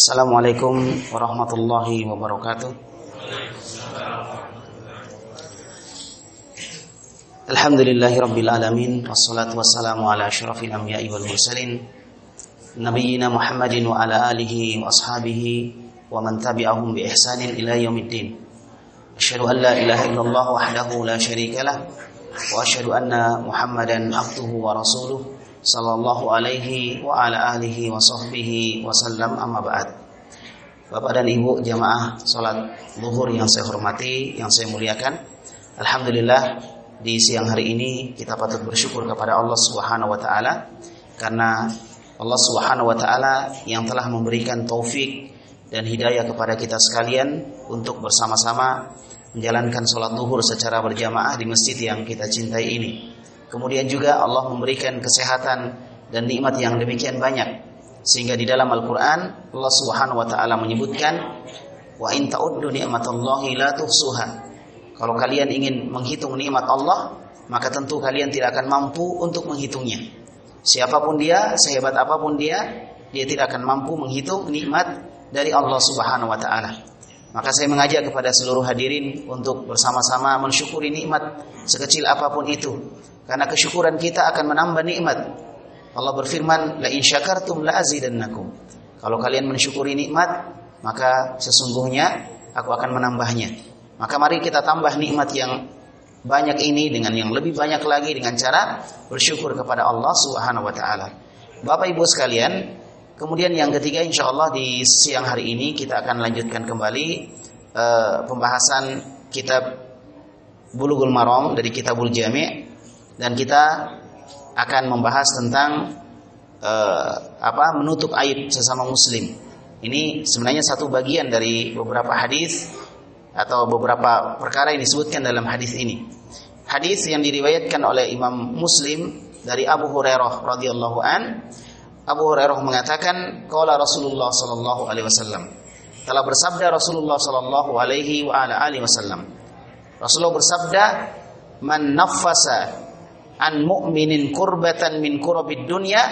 Assalamualaikum warahmatullahi wabarakatuh. Alhamdulillahi rabbil alamin wassalatu wassalamu ala asyrafil anbiya'i wal mursalin nabiyyina Muhammadin wa ala alihi wa ashabihi wa man tabi'ahum bi ihsanin ila yaumiddin. Asyhadu an la ilaha illallah wahdahu la syarika lah wa asyhadu anna Muhammadan abduhu wa rasuluh sallallahu alaihi wa ala alihi wa sahbihi wasallam amma ba'd. Bapak dan Ibu jamaah salat zuhur yang saya hormati, yang saya muliakan. Alhamdulillah di siang hari ini kita patut bersyukur kepada Allah Subhanahu wa taala karena Allah Subhanahu wa taala yang telah memberikan taufik dan hidayah kepada kita sekalian untuk bersama-sama menjalankan sholat zuhur secara berjamaah di masjid yang kita cintai ini. Kemudian juga Allah memberikan kesehatan dan nikmat yang demikian banyak sehingga di dalam Al-Qur'an Allah Subhanahu wa taala menyebutkan wa in ta'uddu ni'matallahi la tuhsuha. Kalau kalian ingin menghitung nikmat Allah, maka tentu kalian tidak akan mampu untuk menghitungnya. Siapa pun dia, sehebat apa pun dia, dia tidak akan mampu menghitung nikmat dari Allah Subhanahu wa taala. Maka saya mengajak kepada seluruh hadirin untuk bersama-sama mensyukuri nikmat sekecil apa pun itu. Karena kesyukuran kita akan menambah nikmat. Allah berfirman, "La in syakartum la azidannakum." Kalau kalian mensyukuri nikmat, maka sesungguhnya aku akan menambahnya. Maka mari kita tambah nikmat yang banyak ini dengan yang lebih banyak lagi dengan cara bersyukur kepada Allah Subhanahu wa taala. Bapak Ibu sekalian, kemudian yang ketiga insyaallah di siang hari ini kita akan lanjutkan kembali uh, pembahasan kitab Bulughul Maram dari Kitabul Jami' dan kita akan membahas tentang uh, apa menutup aib sesama muslim. Ini sebenarnya satu bagian dari beberapa hadis atau beberapa perkara yang disebutkan dalam hadis ini. Hadis yang diriwayatkan oleh Imam Muslim dari Abu Hurairah radhiyallahu an Abu Hurairah mengatakan qala Rasulullah sallallahu alaihi wasallam. Telah bersabda Rasulullah sallallahu alaihi wa ala alihi wasallam. Rasulullah bersabda man naffasa an mu'minin kurbatan min kurabid dunya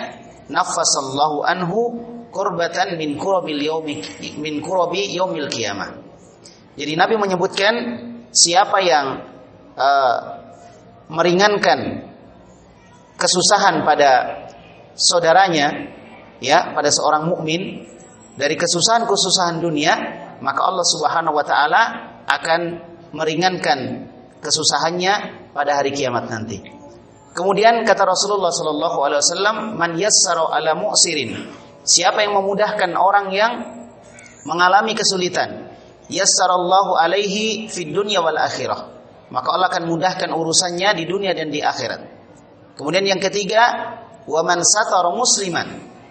naffasallahu anhu kurbatan min kurabil yaumi min kurabi yaumil qiyamah. Jadi Nabi menyebutkan siapa yang uh, meringankan kesusahan pada saudaranya ya pada seorang mukmin dari kesusahan-kesusahan dunia maka Allah Subhanahu wa taala akan meringankan kesusahannya pada hari kiamat nanti. Kemudian kata Rasulullah sallallahu alaihi wasallam man yassara ala mu'sirin siapa yang memudahkan orang yang mengalami kesulitan yassarallahu alaihi fid dunya wal akhirah maka Allah akan mudahkan urusannya di dunia dan di akhirat. Kemudian yang ketiga, wa man musliman.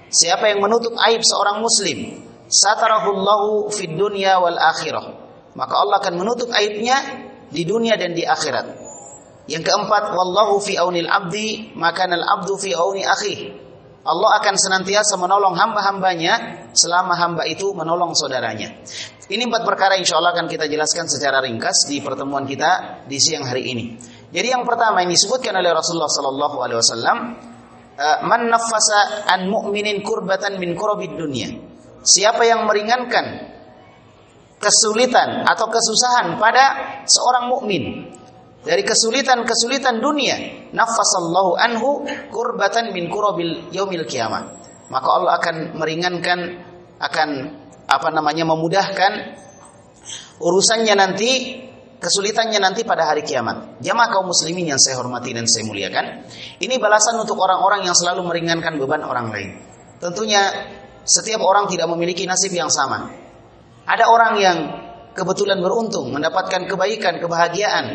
Siapa yang menutup aib seorang muslim, satarahullahu fid dunya wal akhirah. Maka Allah akan menutup aibnya di dunia dan di akhirat. Yang keempat, wallahu fi aunil abdi, maka al abdu fi auni akhi. Allah akan senantiasa menolong hamba-hambanya selama hamba itu menolong saudaranya. Ini empat perkara insya Allah akan kita jelaskan secara ringkas di pertemuan kita di siang hari ini. Jadi yang pertama yang disebutkan oleh Rasulullah Sallallahu Alaihi Wasallam, man nafasa an mu'minin kurbatan min kurabid dunia. Siapa yang meringankan kesulitan atau kesusahan pada seorang mukmin dari kesulitan-kesulitan dunia, nafasallahu anhu kurbatan min kurabil yaumil kiamah. Maka Allah akan meringankan akan apa namanya memudahkan urusannya nanti kesulitannya nanti pada hari kiamat. Jamaah kaum muslimin yang saya hormati dan saya muliakan, ini balasan untuk orang-orang yang selalu meringankan beban orang lain. Tentunya setiap orang tidak memiliki nasib yang sama. Ada orang yang kebetulan beruntung mendapatkan kebaikan, kebahagiaan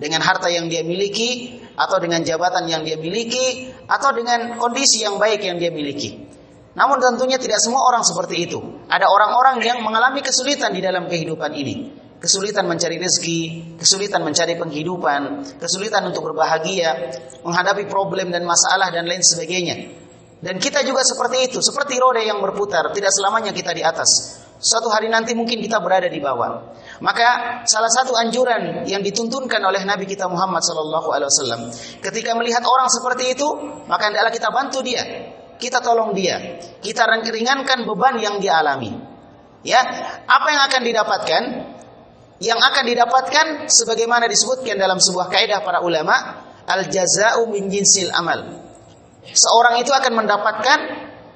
dengan harta yang dia miliki atau dengan jabatan yang dia miliki atau dengan kondisi yang baik yang dia miliki. Namun tentunya tidak semua orang seperti itu. Ada orang-orang yang mengalami kesulitan di dalam kehidupan ini. Kesulitan mencari rezeki, kesulitan mencari penghidupan, kesulitan untuk berbahagia, menghadapi problem dan masalah dan lain sebagainya. Dan kita juga seperti itu, seperti roda yang berputar, tidak selamanya kita di atas. Suatu hari nanti mungkin kita berada di bawah. Maka salah satu anjuran yang dituntunkan oleh Nabi kita Muhammad sallallahu alaihi wasallam ketika melihat orang seperti itu, maka hendaklah kita bantu dia. Kita tolong dia. Kita ringankan beban yang dia alami. Ya, apa yang akan didapatkan? Yang akan didapatkan sebagaimana disebutkan dalam sebuah kaidah para ulama, al jazaa'u min jinsil amal. Seorang itu akan mendapatkan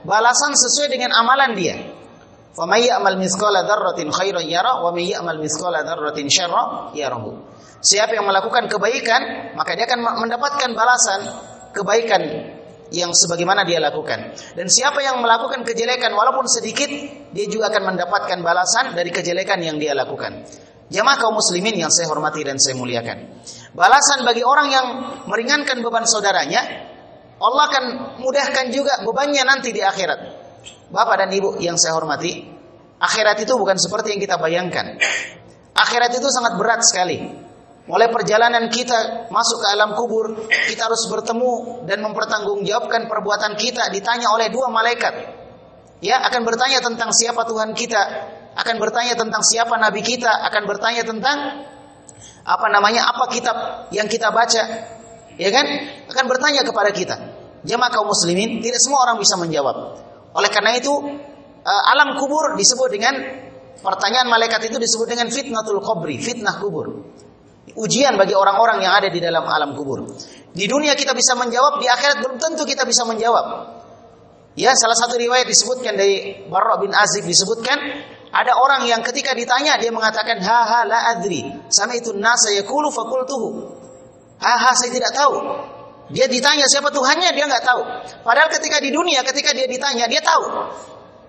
balasan sesuai dengan amalan dia. Faman ya'mal mithqala dzarratin khairan yara wa may ya'mal mithqala dzarratin syarra yarahu. Siapa yang melakukan kebaikan, maka dia akan mendapatkan balasan kebaikan yang sebagaimana dia lakukan. Dan siapa yang melakukan kejelekan walaupun sedikit, dia juga akan mendapatkan balasan dari kejelekan yang dia lakukan. Jamaah kaum muslimin yang saya hormati dan saya muliakan. Balasan bagi orang yang meringankan beban saudaranya, Allah akan mudahkan juga bebannya nanti di akhirat. Bapak dan Ibu yang saya hormati, akhirat itu bukan seperti yang kita bayangkan. Akhirat itu sangat berat sekali. Mulai perjalanan kita masuk ke alam kubur, kita harus bertemu dan mempertanggungjawabkan perbuatan kita ditanya oleh dua malaikat. Ya, akan bertanya tentang siapa Tuhan kita, akan bertanya tentang siapa nabi kita, akan bertanya tentang apa namanya apa kitab yang kita baca, ya kan? Akan bertanya kepada kita. Jemaah kaum muslimin, tidak semua orang bisa menjawab. Oleh karena itu, eh, alam kubur disebut dengan pertanyaan malaikat itu disebut dengan fitnatul kubri, fitnah kubur. Ujian bagi orang-orang yang ada di dalam alam kubur. Di dunia kita bisa menjawab, di akhirat belum tentu kita bisa menjawab. Ya, salah satu riwayat disebutkan dari Barra bin Azib disebutkan ada orang yang ketika ditanya dia mengatakan ha ha la adri. Sama itu nasa yaqulu fakultuhu. Ha saya tidak tahu. Dia ditanya siapa Tuhannya dia nggak tahu. Padahal ketika di dunia ketika dia ditanya dia tahu.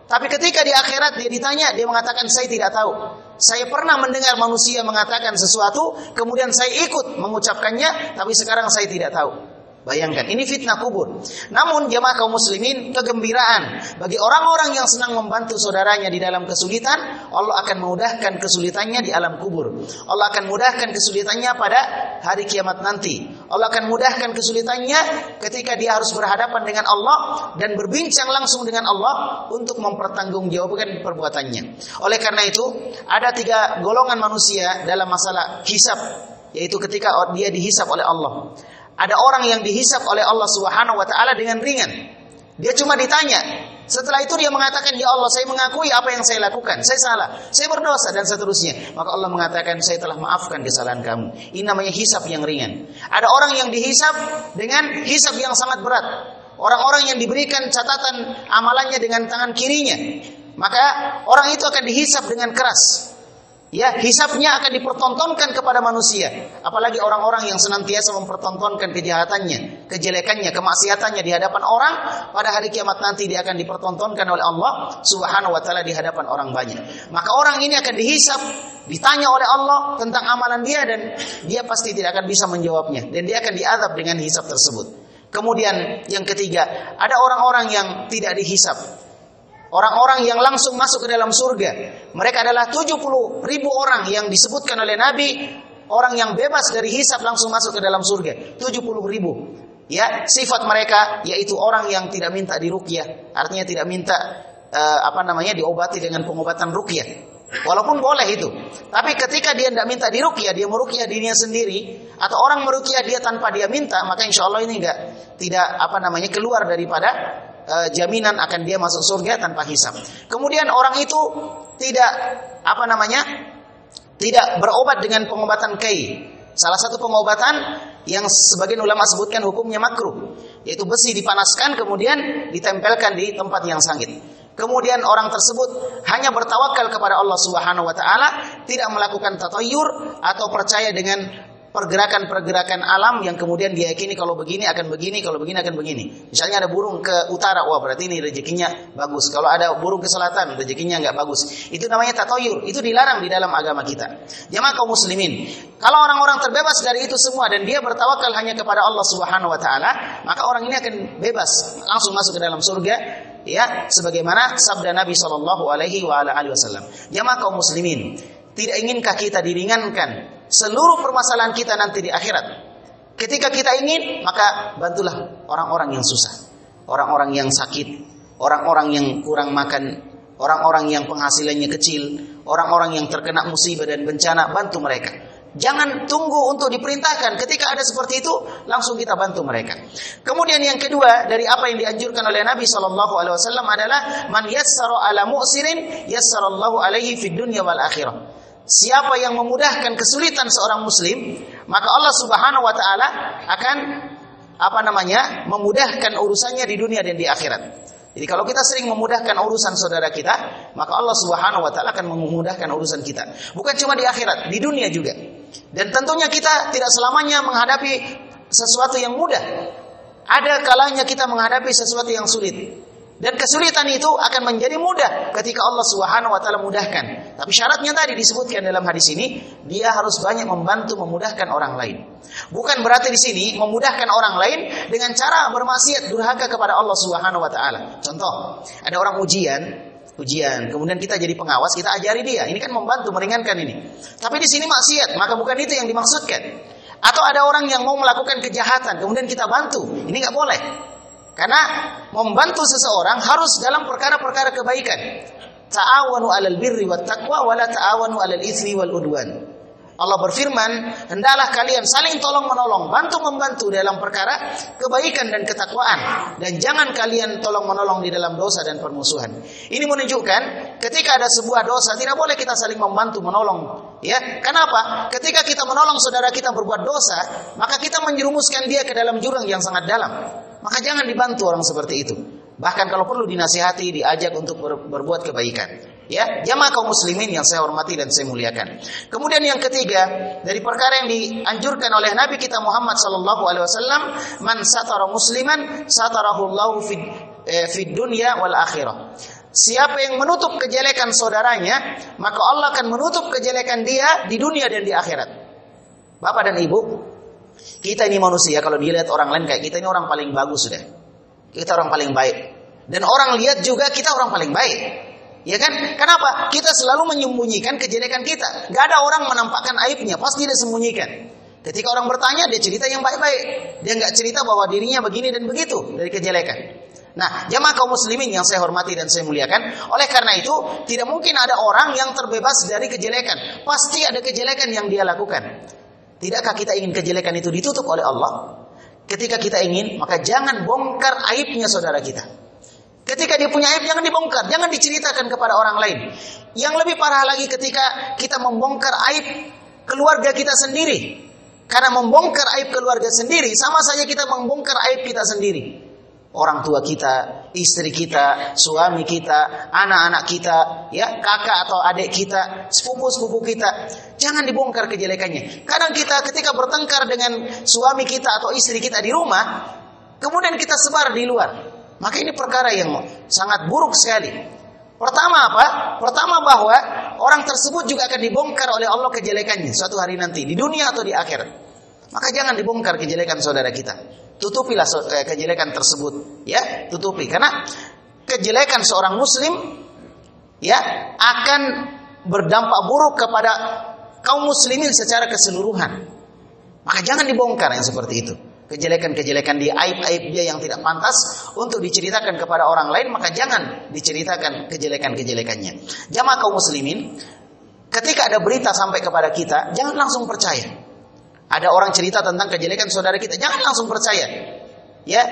Tapi ketika di akhirat dia ditanya dia mengatakan saya tidak tahu. Saya pernah mendengar manusia mengatakan sesuatu kemudian saya ikut mengucapkannya tapi sekarang saya tidak tahu. Bayangkan, ini fitnah kubur. Namun jemaah kaum muslimin, kegembiraan bagi orang-orang yang senang membantu saudaranya di dalam kesulitan, Allah akan memudahkan kesulitannya di alam kubur. Allah akan mudahkan kesulitannya pada hari kiamat nanti. Allah akan mudahkan kesulitannya ketika dia harus berhadapan dengan Allah dan berbincang langsung dengan Allah untuk mempertanggungjawabkan perbuatannya. Oleh karena itu, ada tiga golongan manusia dalam masalah hisab, yaitu ketika dia dihisap oleh Allah. Ada orang yang dihisap oleh Allah Subhanahu wa taala dengan ringan. Dia cuma ditanya. Setelah itu dia mengatakan, "Ya Allah, saya mengakui apa yang saya lakukan. Saya salah. Saya berdosa dan seterusnya." Maka Allah mengatakan, "Saya telah maafkan kesalahan kamu." Ini namanya hisap yang ringan. Ada orang yang dihisap dengan hisap yang sangat berat. Orang-orang yang diberikan catatan amalannya dengan tangan kirinya. Maka orang itu akan dihisap dengan keras. Ya, hisapnya akan dipertontonkan kepada manusia. Apalagi orang-orang yang senantiasa mempertontonkan kejahatannya, kejelekannya, kemaksiatannya di hadapan orang, pada hari kiamat nanti dia akan dipertontonkan oleh Allah Subhanahu wa taala di hadapan orang banyak. Maka orang ini akan dihisap, ditanya oleh Allah tentang amalan dia dan dia pasti tidak akan bisa menjawabnya dan dia akan diadab dengan hisap tersebut. Kemudian yang ketiga, ada orang-orang yang tidak dihisap, Orang-orang yang langsung masuk ke dalam surga. Mereka adalah 70 ribu orang yang disebutkan oleh Nabi. Orang yang bebas dari hisap langsung masuk ke dalam surga. 70 ribu. Ya, sifat mereka yaitu orang yang tidak minta dirukyah. Artinya tidak minta uh, apa namanya diobati dengan pengobatan rukyah. Walaupun boleh itu. Tapi ketika dia tidak minta dirukyah, dia merukyah dirinya sendiri atau orang merukyah dia tanpa dia minta, maka insya Allah ini enggak tidak apa namanya keluar daripada uh, jaminan akan dia masuk surga tanpa hisap. Kemudian orang itu tidak apa namanya? tidak berobat dengan pengobatan kai. Salah satu pengobatan yang sebagian ulama sebutkan hukumnya makruh, yaitu besi dipanaskan kemudian ditempelkan di tempat yang sangit. Kemudian orang tersebut hanya bertawakal kepada Allah Subhanahu wa taala, tidak melakukan tatayur atau percaya dengan pergerakan-pergerakan alam yang kemudian diyakini kalau begini akan begini, kalau begini akan begini. Misalnya ada burung ke utara, wah berarti ini rezekinya bagus. Kalau ada burung ke selatan, rezekinya nggak bagus. Itu namanya tatoyur. Itu dilarang di dalam agama kita. Jamaah kaum muslimin, kalau orang-orang terbebas dari itu semua dan dia bertawakal hanya kepada Allah Subhanahu wa taala, maka orang ini akan bebas langsung masuk ke dalam surga ya sebagaimana sabda Nabi Shallallahu alaihi wasallam. Jamaah kaum muslimin, tidak inginkah kita diringankan seluruh permasalahan kita nanti di akhirat. Ketika kita ingin, maka bantulah orang-orang yang susah, orang-orang yang sakit, orang-orang yang kurang makan, orang-orang yang penghasilannya kecil, orang-orang yang terkena musibah dan bencana, bantu mereka. Jangan tunggu untuk diperintahkan. Ketika ada seperti itu, langsung kita bantu mereka. Kemudian yang kedua dari apa yang dianjurkan oleh Nabi Shallallahu Alaihi Wasallam adalah man yassara ala mu'sirin yassarallahu alaihi fid dunya wal akhirah. Siapa yang memudahkan kesulitan seorang muslim, maka Allah Subhanahu wa taala akan apa namanya? memudahkan urusannya di dunia dan di akhirat. Jadi kalau kita sering memudahkan urusan saudara kita, maka Allah Subhanahu wa taala akan memudahkan urusan kita. Bukan cuma di akhirat, di dunia juga. Dan tentunya kita tidak selamanya menghadapi sesuatu yang mudah. Ada kalanya kita menghadapi sesuatu yang sulit. Dan kesulitan itu akan menjadi mudah ketika Allah Subhanahu wa taala mudahkan. Tapi syaratnya tadi disebutkan dalam hadis ini, dia harus banyak membantu memudahkan orang lain. Bukan berarti di sini memudahkan orang lain dengan cara bermaksiat durhaka kepada Allah Subhanahu wa taala. Contoh, ada orang ujian, ujian, kemudian kita jadi pengawas, kita ajari dia. Ini kan membantu meringankan ini. Tapi di sini maksiat, maka bukan itu yang dimaksudkan. Atau ada orang yang mau melakukan kejahatan, kemudian kita bantu. Ini nggak boleh. Karena membantu seseorang harus dalam perkara-perkara kebaikan. Ta'awanu 'alal birri wat taqwa wa la ta'awanu 'alal itsmi wal udwan. Allah berfirman, hendaklah kalian saling tolong menolong, bantu membantu dalam perkara kebaikan dan ketakwaan dan jangan kalian tolong menolong di dalam dosa dan permusuhan. Ini menunjukkan ketika ada sebuah dosa tidak boleh kita saling membantu menolong, ya. Kenapa? Ketika kita menolong saudara kita berbuat dosa, maka kita menjerumuskan dia ke dalam jurang yang sangat dalam. Maka jangan dibantu orang seperti itu. Bahkan kalau perlu dinasihati, diajak untuk ber, berbuat kebaikan. Ya, jamaah kaum muslimin yang saya hormati dan saya muliakan. Kemudian yang ketiga, dari perkara yang dianjurkan oleh Nabi kita Muhammad sallallahu alaihi wasallam, man satara musliman satarahu Allah fid, eh, fid dunya wal akhirah. Siapa yang menutup kejelekan saudaranya, maka Allah akan menutup kejelekan dia di dunia dan di akhirat. Bapak dan Ibu, kita ini manusia kalau dilihat orang lain kayak kita ini orang paling bagus sudah. Kita orang paling baik. Dan orang lihat juga kita orang paling baik. Ya kan? Kenapa? Kita selalu menyembunyikan kejelekan kita. Gak ada orang menampakkan aibnya, pasti dia sembunyikan. Ketika orang bertanya, dia cerita yang baik-baik. Dia nggak cerita bahwa dirinya begini dan begitu dari kejelekan. Nah, jamaah kaum muslimin yang saya hormati dan saya muliakan, oleh karena itu tidak mungkin ada orang yang terbebas dari kejelekan. Pasti ada kejelekan yang dia lakukan. Tidakkah kita ingin kejelekan itu ditutup oleh Allah? Ketika kita ingin, maka jangan bongkar aibnya saudara kita. Ketika dia punya aib, jangan dibongkar, jangan diceritakan kepada orang lain. Yang lebih parah lagi ketika kita membongkar aib keluarga kita sendiri. Karena membongkar aib keluarga sendiri, sama saja kita membongkar aib kita sendiri orang tua kita, istri kita, suami kita, anak-anak kita, ya, kakak atau adik kita, sepupu-sepupu kita. Jangan dibongkar kejelekannya. Kadang kita ketika bertengkar dengan suami kita atau istri kita di rumah, kemudian kita sebar di luar. Maka ini perkara yang sangat buruk sekali. Pertama apa? Pertama bahwa orang tersebut juga akan dibongkar oleh Allah kejelekannya suatu hari nanti di dunia atau di akhirat. Maka jangan dibongkar kejelekan saudara kita tutupilah eh, kejelekan tersebut ya tutupi. Karena kejelekan seorang muslim ya akan berdampak buruk kepada kaum muslimin secara keseluruhan. Maka jangan dibongkar yang seperti itu. Kejelekan-kejelekan dia aib-aib dia yang tidak pantas untuk diceritakan kepada orang lain maka jangan diceritakan kejelekan-kejelekannya. Jamaah kaum muslimin ketika ada berita sampai kepada kita jangan langsung percaya ada orang cerita tentang kejelekan saudara kita, jangan langsung percaya. Ya.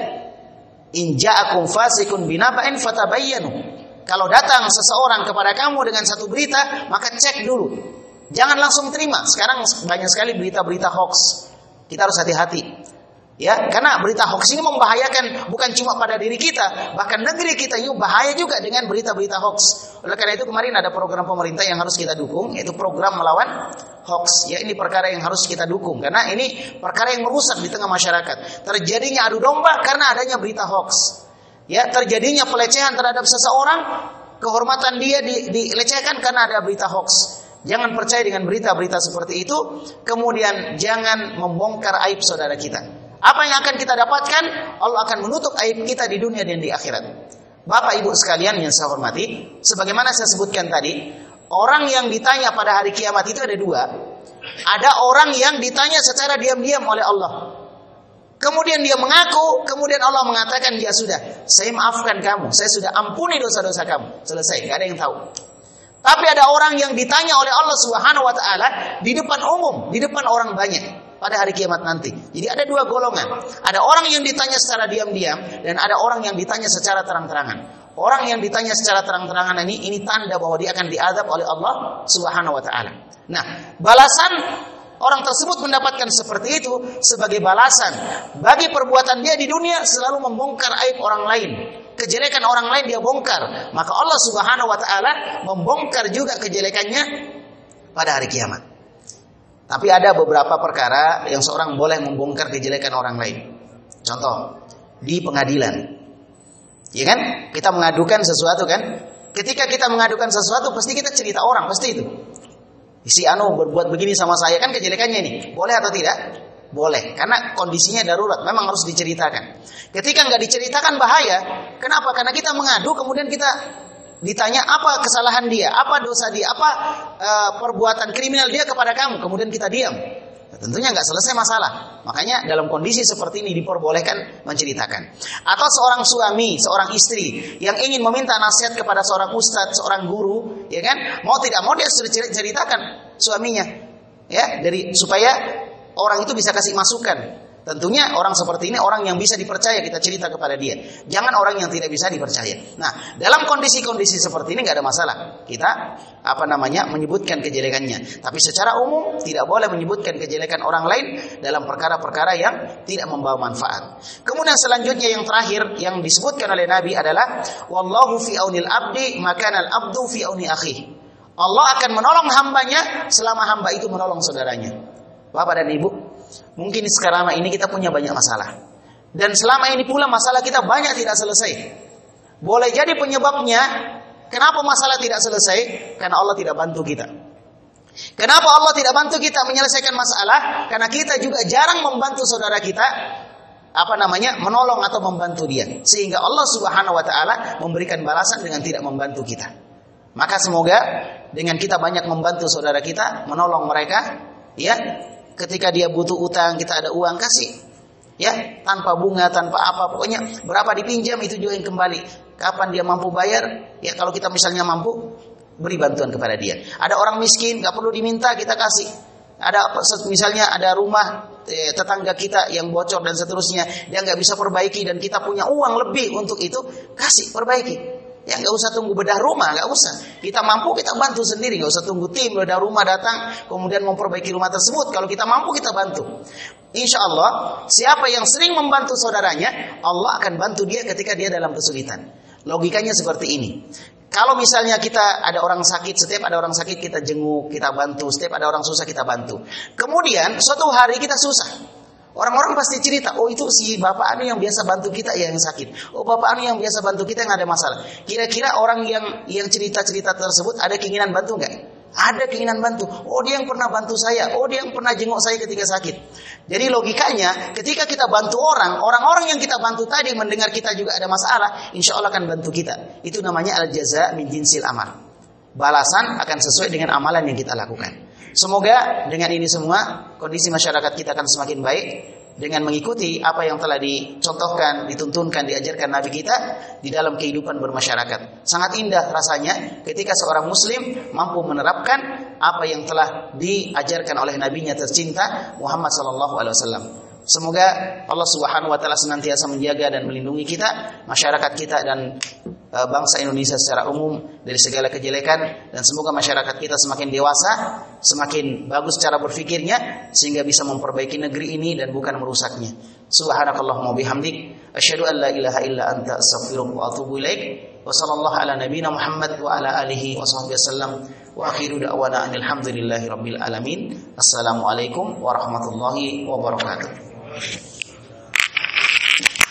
In ja'akum fasikun binaba'in fatabayyanu. Kalau datang seseorang kepada kamu dengan satu berita, maka cek dulu. Jangan langsung terima. Sekarang banyak sekali berita-berita hoax. Kita harus hati-hati. Ya, karena berita hoax ini membahayakan bukan cuma pada diri kita, bahkan negeri kita ini bahaya juga dengan berita-berita hoax. Oleh karena itu kemarin ada program pemerintah yang harus kita dukung, yaitu program melawan hoax. Ya, ini perkara yang harus kita dukung karena ini perkara yang merusak di tengah masyarakat. Terjadinya adu domba karena adanya berita hoax. Ya, terjadinya pelecehan terhadap seseorang, kehormatan dia di, dilecehkan karena ada berita hoax. Jangan percaya dengan berita-berita seperti itu, kemudian jangan membongkar aib saudara kita. Apa yang akan kita dapatkan? Allah akan menutup aib kita di dunia dan di akhirat. Bapak Ibu sekalian yang saya hormati, sebagaimana saya sebutkan tadi, orang yang ditanya pada hari kiamat itu ada dua. Ada orang yang ditanya secara diam-diam oleh Allah. Kemudian dia mengaku, kemudian Allah mengatakan, ya sudah, saya maafkan kamu, saya sudah ampuni dosa-dosa kamu. Selesai, nggak ada yang tahu. Tapi ada orang yang ditanya oleh Allah Subhanahu wa taala di depan umum, di depan orang banyak pada hari kiamat nanti. Jadi ada dua golongan. Ada orang yang ditanya secara diam-diam dan ada orang yang ditanya secara terang-terangan. Orang yang ditanya secara terang-terangan ini ini tanda bahwa dia akan diadab oleh Allah Subhanahu wa taala. Nah, balasan orang tersebut mendapatkan seperti itu sebagai balasan bagi perbuatan dia di dunia selalu membongkar aib orang lain kejelekan orang lain dia bongkar. Maka Allah Subhanahu wa taala membongkar juga kejelekannya pada hari kiamat. Tapi ada beberapa perkara yang seorang boleh membongkar kejelekan orang lain. Contoh, di pengadilan. Ya kan? Kita mengadukan sesuatu kan? Ketika kita mengadukan sesuatu pasti kita cerita orang, pasti itu. Si Anu berbuat begini sama saya kan kejelekannya ini. Boleh atau tidak? Boleh, karena kondisinya darurat, memang harus diceritakan. Ketika nggak diceritakan bahaya, kenapa? Karena kita mengadu, kemudian kita ditanya apa kesalahan dia, apa dosa dia, apa uh, perbuatan kriminal dia kepada kamu, kemudian kita diam. Nah, tentunya nggak selesai masalah. Makanya dalam kondisi seperti ini diperbolehkan menceritakan. Atau seorang suami, seorang istri yang ingin meminta nasihat kepada seorang ustadz, seorang guru, ya kan? Mau tidak mau dia sudah ceritakan suaminya, ya, dari supaya orang itu bisa kasih masukan. Tentunya orang seperti ini orang yang bisa dipercaya kita cerita kepada dia. Jangan orang yang tidak bisa dipercaya. Nah, dalam kondisi-kondisi seperti ini nggak ada masalah. Kita apa namanya menyebutkan kejelekannya. Tapi secara umum tidak boleh menyebutkan kejelekan orang lain dalam perkara-perkara yang tidak membawa manfaat. Kemudian selanjutnya yang terakhir yang disebutkan oleh Nabi adalah wallahu fi aunil abdi makanal abdu fi auni akhi. Allah akan menolong hambanya selama hamba itu menolong saudaranya. Bapak dan Ibu, mungkin sekarang ini kita punya banyak masalah. Dan selama ini pula masalah kita banyak tidak selesai. Boleh jadi penyebabnya kenapa masalah tidak selesai? Karena Allah tidak bantu kita. Kenapa Allah tidak bantu kita menyelesaikan masalah? Karena kita juga jarang membantu saudara kita apa namanya menolong atau membantu dia sehingga Allah Subhanahu wa taala memberikan balasan dengan tidak membantu kita. Maka semoga dengan kita banyak membantu saudara kita, menolong mereka, ya, ketika dia butuh utang kita ada uang kasih. Ya tanpa bunga tanpa apa pokoknya berapa dipinjam itu juga yang kembali. Kapan dia mampu bayar? Ya kalau kita misalnya mampu beri bantuan kepada dia. Ada orang miskin nggak perlu diminta kita kasih. Ada misalnya ada rumah eh, tetangga kita yang bocor dan seterusnya dia nggak bisa perbaiki dan kita punya uang lebih untuk itu kasih perbaiki Ya nggak usah tunggu bedah rumah, nggak usah. Kita mampu kita bantu sendiri, nggak usah tunggu tim bedah rumah datang kemudian memperbaiki rumah tersebut. Kalau kita mampu kita bantu. Insya Allah siapa yang sering membantu saudaranya, Allah akan bantu dia ketika dia dalam kesulitan. Logikanya seperti ini. Kalau misalnya kita ada orang sakit, setiap ada orang sakit kita jenguk, kita bantu, setiap ada orang susah kita bantu. Kemudian suatu hari kita susah. Orang-orang pasti cerita, oh itu si bapak anu yang biasa bantu kita yang sakit. Oh bapak anu yang biasa bantu kita yang ada masalah. Kira-kira orang yang yang cerita-cerita tersebut ada keinginan bantu nggak? Ada keinginan bantu. Oh dia yang pernah bantu saya. Oh dia yang pernah jenguk saya ketika sakit. Jadi logikanya ketika kita bantu orang, orang-orang yang kita bantu tadi mendengar kita juga ada masalah, insya Allah akan bantu kita. Itu namanya al jaza min jinsil amal. Balasan akan sesuai dengan amalan yang kita lakukan. Semoga dengan ini semua kondisi masyarakat kita akan semakin baik dengan mengikuti apa yang telah dicontohkan, dituntunkan, diajarkan Nabi kita di dalam kehidupan bermasyarakat. Sangat indah rasanya ketika seorang muslim mampu menerapkan apa yang telah diajarkan oleh nabinya tercinta Muhammad sallallahu alaihi wasallam. Semoga Allah Subhanahu wa taala senantiasa menjaga dan melindungi kita, masyarakat kita dan bangsa Indonesia secara umum dari segala kejelekan dan semoga masyarakat kita semakin dewasa, semakin bagus cara berfikirnya sehingga bisa memperbaiki negeri ini dan bukan merusaknya. Subhanakallahumma bihamdik asyhadu an la ilaha illa anta astaghfiruka wa atubu ilaik. Wa sallallahu ala nabiyyina Muhammad wa ala alihi wa sahbihi wasallam. Wa akhiru da'wana alhamdulillahi rabbil alamin. Assalamualaikum warahmatullahi wabarakatuh.